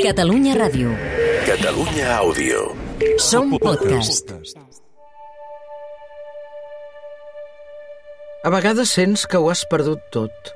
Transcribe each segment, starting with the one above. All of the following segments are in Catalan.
Catalunya Ràdio. Catalunya Àudio. Som podcast. A vegades sents que ho has perdut tot.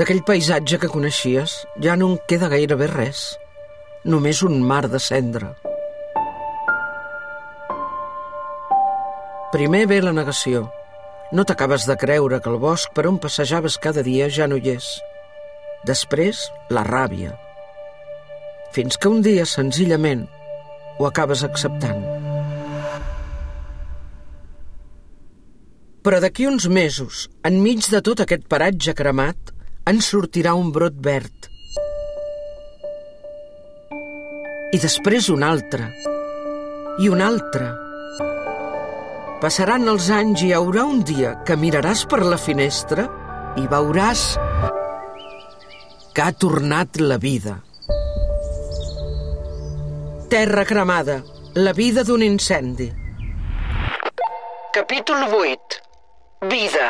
D'aquell paisatge que coneixies ja no en queda gairebé res. Només un mar de cendra. Primer ve la negació. No t'acabes de creure que el bosc per on passejaves cada dia ja no hi és. Després, la ràbia. Fins que un dia, senzillament, ho acabes acceptant. Però d'aquí uns mesos, enmig de tot aquest paratge cremat, en sortirà un brot verd. I després un altre. I un altre. Passaran els anys i hi haurà un dia que miraràs per la finestra i veuràs que ha tornat la vida. Terra cremada, la vida d'un incendi. Capítol 8. Vida.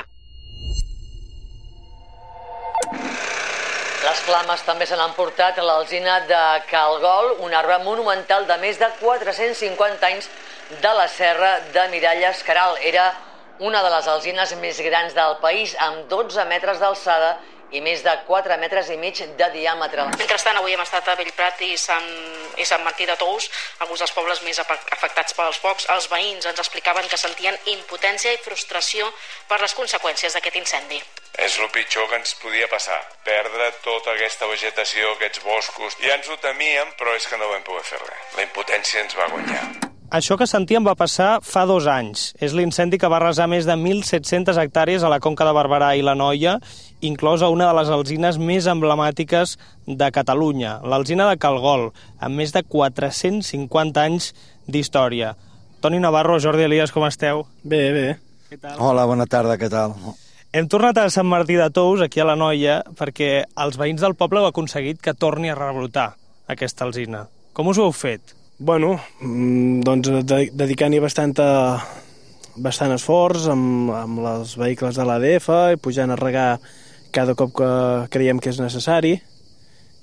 Les flames també se n'han portat a l'alzina de Calgol, un arbre monumental de més de 450 anys de la serra de Miralles Caral. Era una de les alzines més grans del país, amb 12 metres d'alçada i més de 4 metres i mig de diàmetre. Mentrestant, avui hem estat a Bellprat i Sant, i Sant Martí de Tous, alguns dels pobles més afectats pels focs. Els veïns ens explicaven que sentien impotència i frustració per les conseqüències d'aquest incendi. És el pitjor que ens podia passar, perdre tota aquesta vegetació, aquests boscos. Ja ens ho temíem, però és que no vam poder fer res. La impotència ens va guanyar. Això que sentíem va passar fa dos anys. És l'incendi que va arrasar més de 1.700 hectàrees a la Conca de Barberà i la Noia, inclosa una de les alzines més emblemàtiques de Catalunya, l'alzina de Calgol, amb més de 450 anys d'història. Toni Navarro, Jordi Elias, com esteu? Bé, bé. Què tal? Hola, bona tarda, què tal? Hem tornat a Sant Martí de Tous, aquí a la Noia, perquè els veïns del poble heu aconseguit que torni a rebrotar aquesta alzina. Com us ho heu fet? Bueno, mm, doncs de dedicant-hi bastant, bastant esforç amb, amb els vehicles de l'ADF i pujant a regar cada cop que creiem que és necessari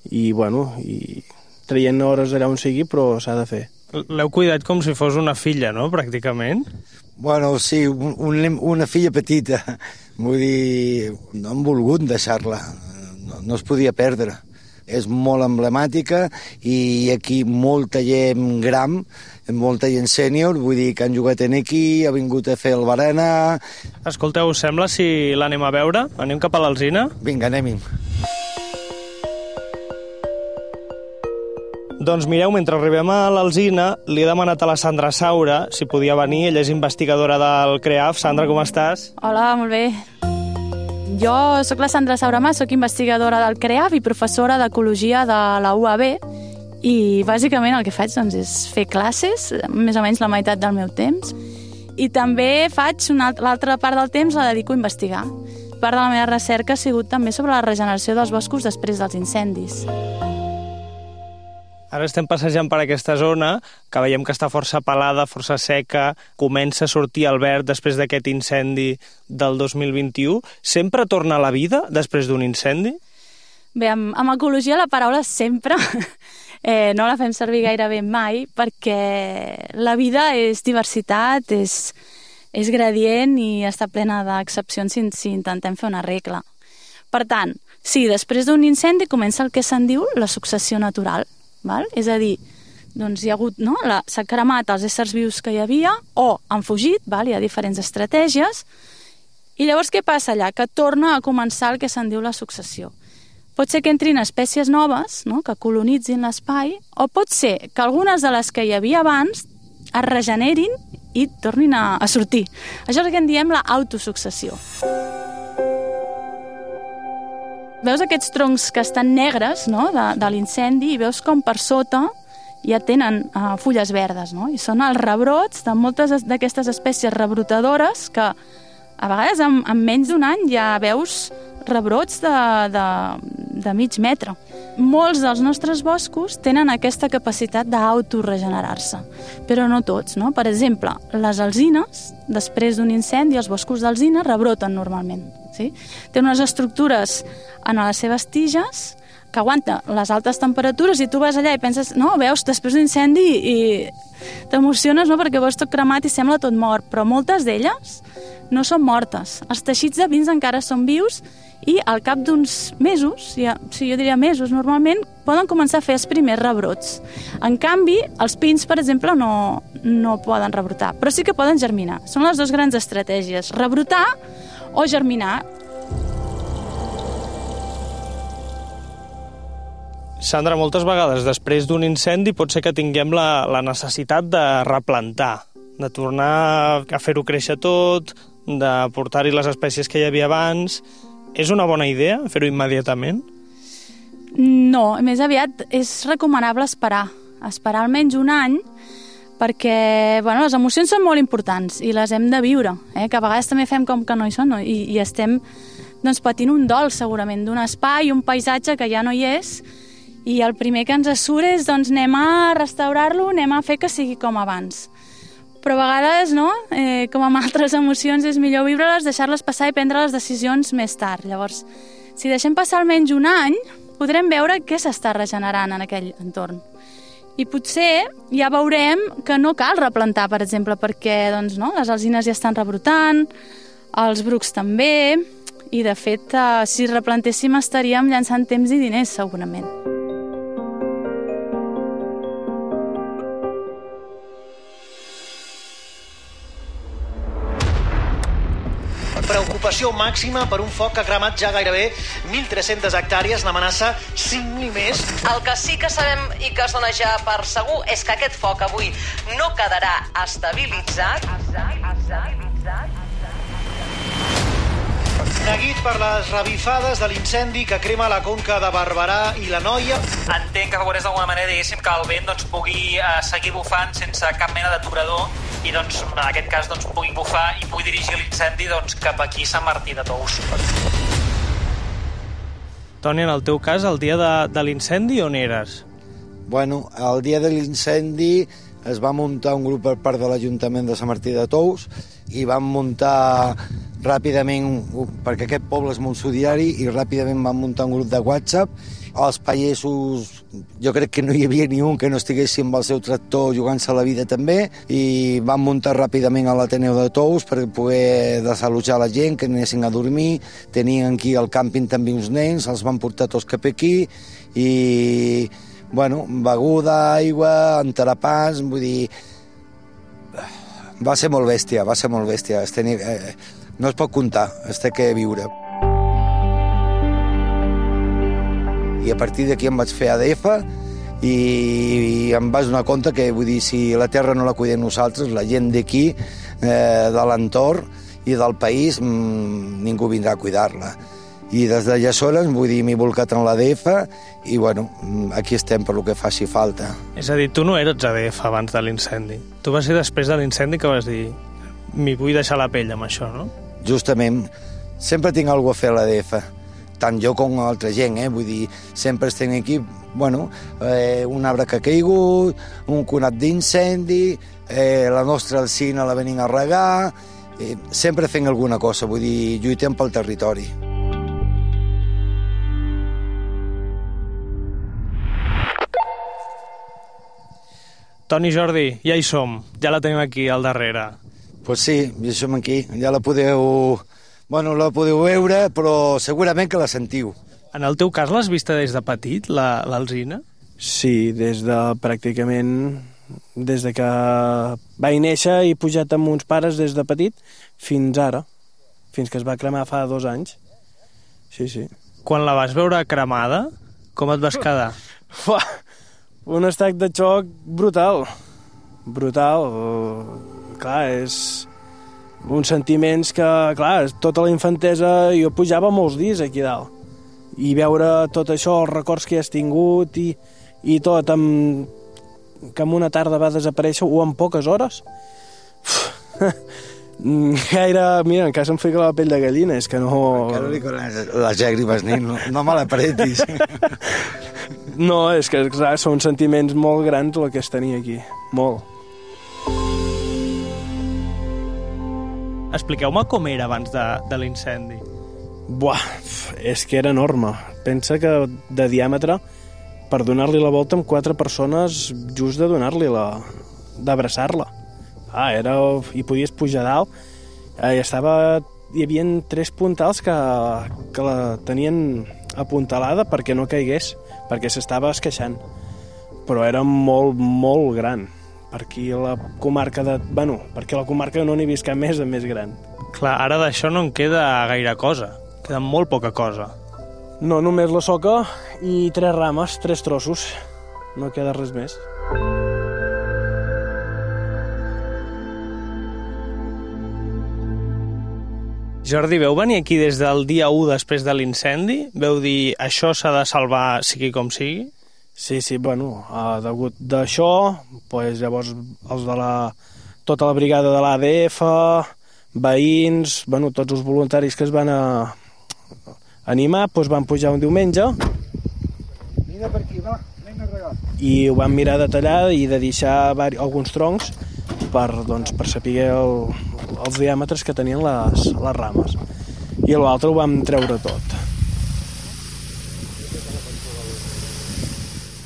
i, bueno, i traient hores allà on sigui, però s'ha de fer. L'heu cuidat com si fos una filla, no?, pràcticament? Bueno, sí, un, un, una filla petita. Vull dir, no hem volgut deixar-la. No, no es podia perdre és molt emblemàtica i aquí molta gent gran, molta gent sènior, vull dir que han jugat en aquí, ha vingut a fer el barena... Escolteu, us sembla si l'anem a veure? Anem cap a l'Alzina? Vinga, anem-hi. Doncs mireu, mentre arribem a l'Alzina, li he demanat a la Sandra Saura si podia venir, ella és investigadora del CREAF. Sandra, com estàs? Hola, molt bé. Jo sóc la Sandra Sauramà, sóc investigadora del CREAF i professora d'Ecologia de la UAB i bàsicament el que faig doncs, és fer classes, més o menys la meitat del meu temps, i també faig l'altra part del temps la dedico a investigar. Part de la meva recerca ha sigut també sobre la regeneració dels boscos després dels incendis. Ara estem passejant per aquesta zona, que veiem que està força pelada, força seca, comença a sortir el verd després d'aquest incendi del 2021. Sempre torna a la vida després d'un incendi? Bé, amb, amb ecologia la paraula sempre eh, no la fem servir gairebé mai perquè la vida és diversitat, és, és gradient i està plena d'excepcions si, si intentem fer una regla. Per tant, sí, després d'un incendi comença el que se'n diu la successió natural. Val? És a dir, doncs hi ha hagut, no? s'ha cremat els éssers vius que hi havia o han fugit, val? hi ha diferents estratègies, i llavors què passa allà? Que torna a començar el que se'n diu la successió. Pot ser que entrin espècies noves, no? que colonitzin l'espai, o pot ser que algunes de les que hi havia abans es regenerin i tornin a, a sortir. Això és el que en diem l'autosuccessió. Veus aquests troncs que estan negres no? de, de l'incendi i veus com per sota ja tenen uh, fulles verdes, no? I són els rebrots de moltes d'aquestes espècies rebrotadores que a vegades en, en menys d'un any ja veus rebrots de, de, de mig metre. Molts dels nostres boscos tenen aquesta capacitat d'autoregenerar-se, però no tots. No? Per exemple, les alzines, després d'un incendi, els boscos d'alzina rebroten normalment. Sí? Té unes estructures en les seves tiges que aguanta les altes temperatures i tu vas allà i penses, no, veus, després d'un incendi i t'emociones, no?, perquè veus tot cremat i sembla tot mort, però moltes d'elles no són mortes. Els teixits de vins encara són vius i al cap d'uns mesos, ja, sí, jo diria mesos normalment, poden començar a fer els primers rebrots. En canvi, els pins, per exemple, no, no poden rebrotar, però sí que poden germinar. Són les dues grans estratègies, rebrotar o germinar. Sandra, moltes vegades després d'un incendi pot ser que tinguem la, la necessitat de replantar, de tornar a fer-ho créixer tot, de portar-hi les espècies que hi havia abans. És una bona idea fer-ho immediatament? No, més aviat és recomanable esperar, esperar almenys un any, perquè bueno, les emocions són molt importants i les hem de viure, eh? que a vegades també fem com que no hi són no? I, i estem doncs, patint un dol segurament d'un espai, un paisatge que ja no hi és i el primer que ens surt és doncs, anem a restaurar-lo, anem a fer que sigui com abans. Però a vegades, no? eh, com amb altres emocions, és millor viure-les, deixar-les passar i prendre les decisions més tard. Llavors, si deixem passar almenys un any, podrem veure què s'està regenerant en aquell entorn. I potser ja veurem que no cal replantar, per exemple, perquè doncs, no, les alzines ja estan rebrotant, els brucs també, i de fet, eh, si replantéssim estaríem llançant temps i diners, segurament. Preocupació màxima per un foc que ha cremat ja gairebé 1.300 hectàrees, n'amenaça 5.000 més. El que sí que sabem i que es dona ja per segur és que aquest foc avui no quedarà estabilitzat. Neguit per les revifades de l'incendi que crema la conca de Barberà i la Noia. Entenc que favoreix d'alguna manera, diguéssim, que el vent doncs, pugui eh, seguir bufant sense cap mena d'aturador i doncs, en aquest cas doncs, pugui bufar i pugui dirigir l'incendi doncs, cap aquí Sant Martí de Tous. Toni, en el teu cas, el dia de, de l'incendi on eres? Bueno, el dia de l'incendi es va muntar un grup per part de l'Ajuntament de Sant Martí de Tous i vam muntar ràpidament, perquè aquest poble és molt subsidiari, i ràpidament vam muntar un grup de WhatsApp. Els pagesos, jo crec que no hi havia ni un que no estiguessi amb el seu tractor jugant-se la vida també, i vam muntar ràpidament a l'Ateneu de Tous per poder desallotjar la gent, que anessin a dormir. Tenien aquí al càmping també uns nens, els van portar tots cap aquí, i bueno, beguda, aigua, enterapats, vull dir... Va ser molt bèstia, va ser molt bèstia. Es tenia, eh, no es pot comptar, es té que viure. I a partir d'aquí em vaig fer ADF i, i em vaig donar compte que, vull dir, si la terra no la cuidem nosaltres, la gent d'aquí, eh, de l'entorn i del país, mmm, ningú vindrà a cuidar-la. I des de aleshores, vull dir, m'he volcat en l'ADF i, bueno, aquí estem per lo que faci falta. És a dir, tu no eres ADF abans de l'incendi. Tu vas ser després de l'incendi que vas dir m'hi vull deixar la pell amb això, no? Justament, sempre tinc alguna a fer a l'ADF, tant jo com altra gent, eh? vull dir, sempre estem aquí, bueno, eh, un arbre que ha caigut, un conat d'incendi, eh, la nostra alcina la venim a regar, eh, sempre fent alguna cosa, vull dir, lluitem pel territori. Toni Jordi, ja hi som, ja la tenim aquí al darrere. Pues sí, ja som aquí, ja la podeu... Bueno, la podeu veure, però segurament que la sentiu. En el teu cas l'has vista des de petit, l'alzina? La, sí, des de pràcticament... Des de que vaig néixer i pujat amb uns pares des de petit fins ara, fins que es va cremar fa dos anys. Sí, sí. Quan la vas veure cremada, com et vas quedar? Uah, un estat de xoc brutal. Brutal. Clar, és uns sentiments que, clar, tota la infantesa, jo pujava molts dies aquí dalt. I veure tot això, els records que has tingut i, i tot, amb, que en una tarda va desaparèixer o en poques hores. Gaire, mira, encara se'm fica la pell de gallina, és que no... Encara li corren les llàgrimes, nen, no, no me l'apretis. no, és que, clar, són sentiments molt grans el que es tenia aquí, molt. Expliqueu-me com era abans de, de l'incendi. Buah, és que era enorme. Pensa que de diàmetre, per donar-li la volta amb quatre persones, just de donar-li la... d'abraçar-la. Ah, era... i podies pujar dalt. Eh, estava... hi havia tres puntals que, que la tenien apuntalada perquè no caigués, perquè s'estava esqueixant. Però era molt, molt gran. Per aquí la comarca de... Bueno, perquè la comarca no n'he vist cap més de més gran. Clar, ara d'això no en queda gaire cosa. Queda molt poca cosa. No, només la soca i tres rames, tres trossos. No queda res més. Jordi, veu venir aquí des del dia 1 després de l'incendi? Veu dir això s'ha de salvar sigui com sigui? Sí, sí, bueno, uh, degut d'això, pues, llavors els de la, tota la brigada de l'ADF, veïns, bueno, tots els voluntaris que es van a, animar, pues, van pujar un diumenge Vine per aquí, va, vinga a regar. i ho van mirar de tallar i de deixar vari- alguns troncs per, doncs, per saber el, els diàmetres que tenien les, les rames. I l'altre ho vam treure tot.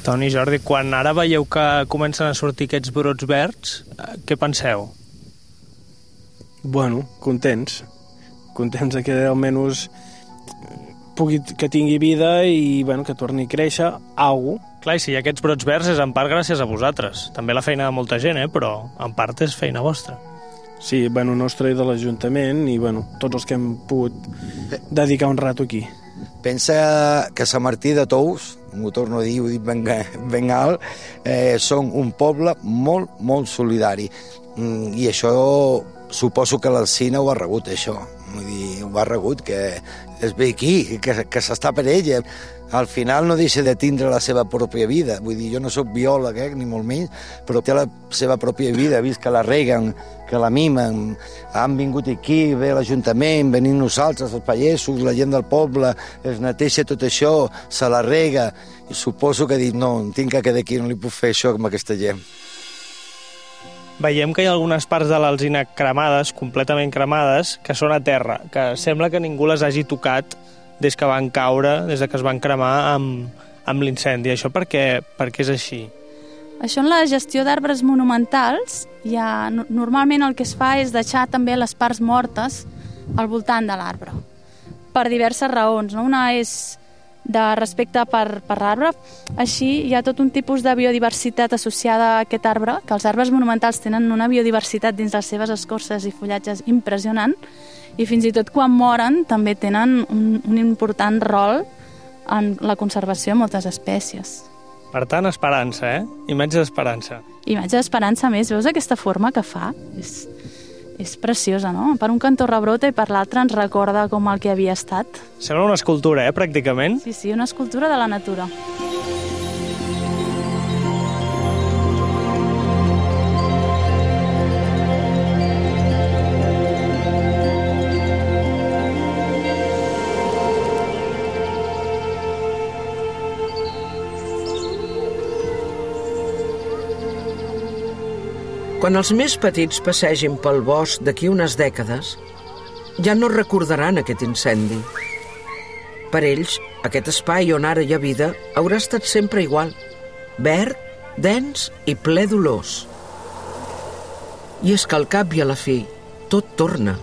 Toni, Jordi, quan ara veieu que comencen a sortir aquests brots verds, eh, què penseu? Bueno, contents. Contents de que almenys pugui, que tingui vida i bueno, que torni a créixer algú. Clar, i si hi ha aquests brots verds és en part gràcies a vosaltres. També la feina de molta gent, eh? però en part és feina vostra. Sí, bueno, nostre i de l'Ajuntament i bueno, tots els que hem pogut dedicar un rato aquí. Pensa que Sant Martí de Tous, m'ho torno a dir, ho dic ben, ben alt, eh, són un poble molt, molt solidari. Mm, I això suposo que l'Alcina ho ha rebut, això. Vull dir, ho ha rebut, que es ve aquí, que, que s'està per ella. Al final no deixa de tindre la seva pròpia vida. Vull dir, jo no sóc biòleg, eh, ni molt menys, però té la seva pròpia vida. Vist que la reguen, que la mimen. Han vingut aquí, ve l'Ajuntament, venim nosaltres, els pagesos, la gent del poble, es neteja tot això, se la rega. I suposo que ha dit, no, tinc que quedar aquí, no li puc fer això amb aquesta gent. Veiem que hi ha algunes parts de l'alzina cremades, completament cremades, que són a terra, que sembla que ningú les hagi tocat des que van caure, des de que es van cremar amb, amb l'incendi. Això per què, per què és així? Això en la gestió d'arbres monumentals, ja, no- normalment el que es fa és deixar també les parts mortes al voltant de l'arbre, per diverses raons. No? Una és de respecte per, per l'arbre, així hi ha tot un tipus de biodiversitat associada a aquest arbre, que els arbres monumentals tenen una biodiversitat dins les seves escorces i fullatges impressionant, i fins i tot quan moren també tenen un, un important rol en la conservació de moltes espècies. Per tant, esperança, eh? Imatge d'esperança. Imatge d'esperança més, veus aquesta forma que fa? És, és preciosa, no? Per un cantó rebrota i per l'altre ens recorda com el que havia estat. Sembla una escultura, eh, pràcticament. Sí, sí, una escultura de la natura. Quan els més petits passegin pel bosc d'aquí unes dècades, ja no recordaran aquest incendi. Per ells, aquest espai on ara hi ha vida haurà estat sempre igual, verd, dens i ple d'olors. I és que al cap i a la fi tot torna.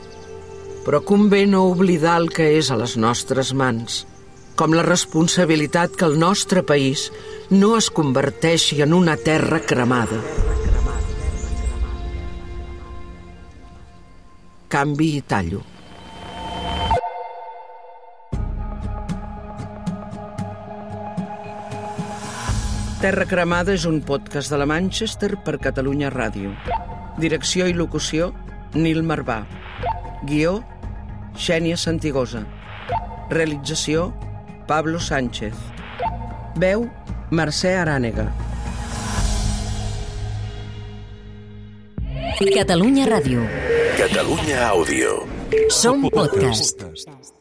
Però convé no oblidar el que és a les nostres mans, com la responsabilitat que el nostre país no es converteixi en una terra cremada. Canvi i tallo. Terra Cremada és un podcast de la Manchester per Catalunya Ràdio. Direcció i locució, Nil Marvà. Guió, Xènia Santigosa. Realització, Pablo Sánchez. Veu, Mercè Arànega. Catalunya Ràdio. Catalunya Àudio. Som podcast.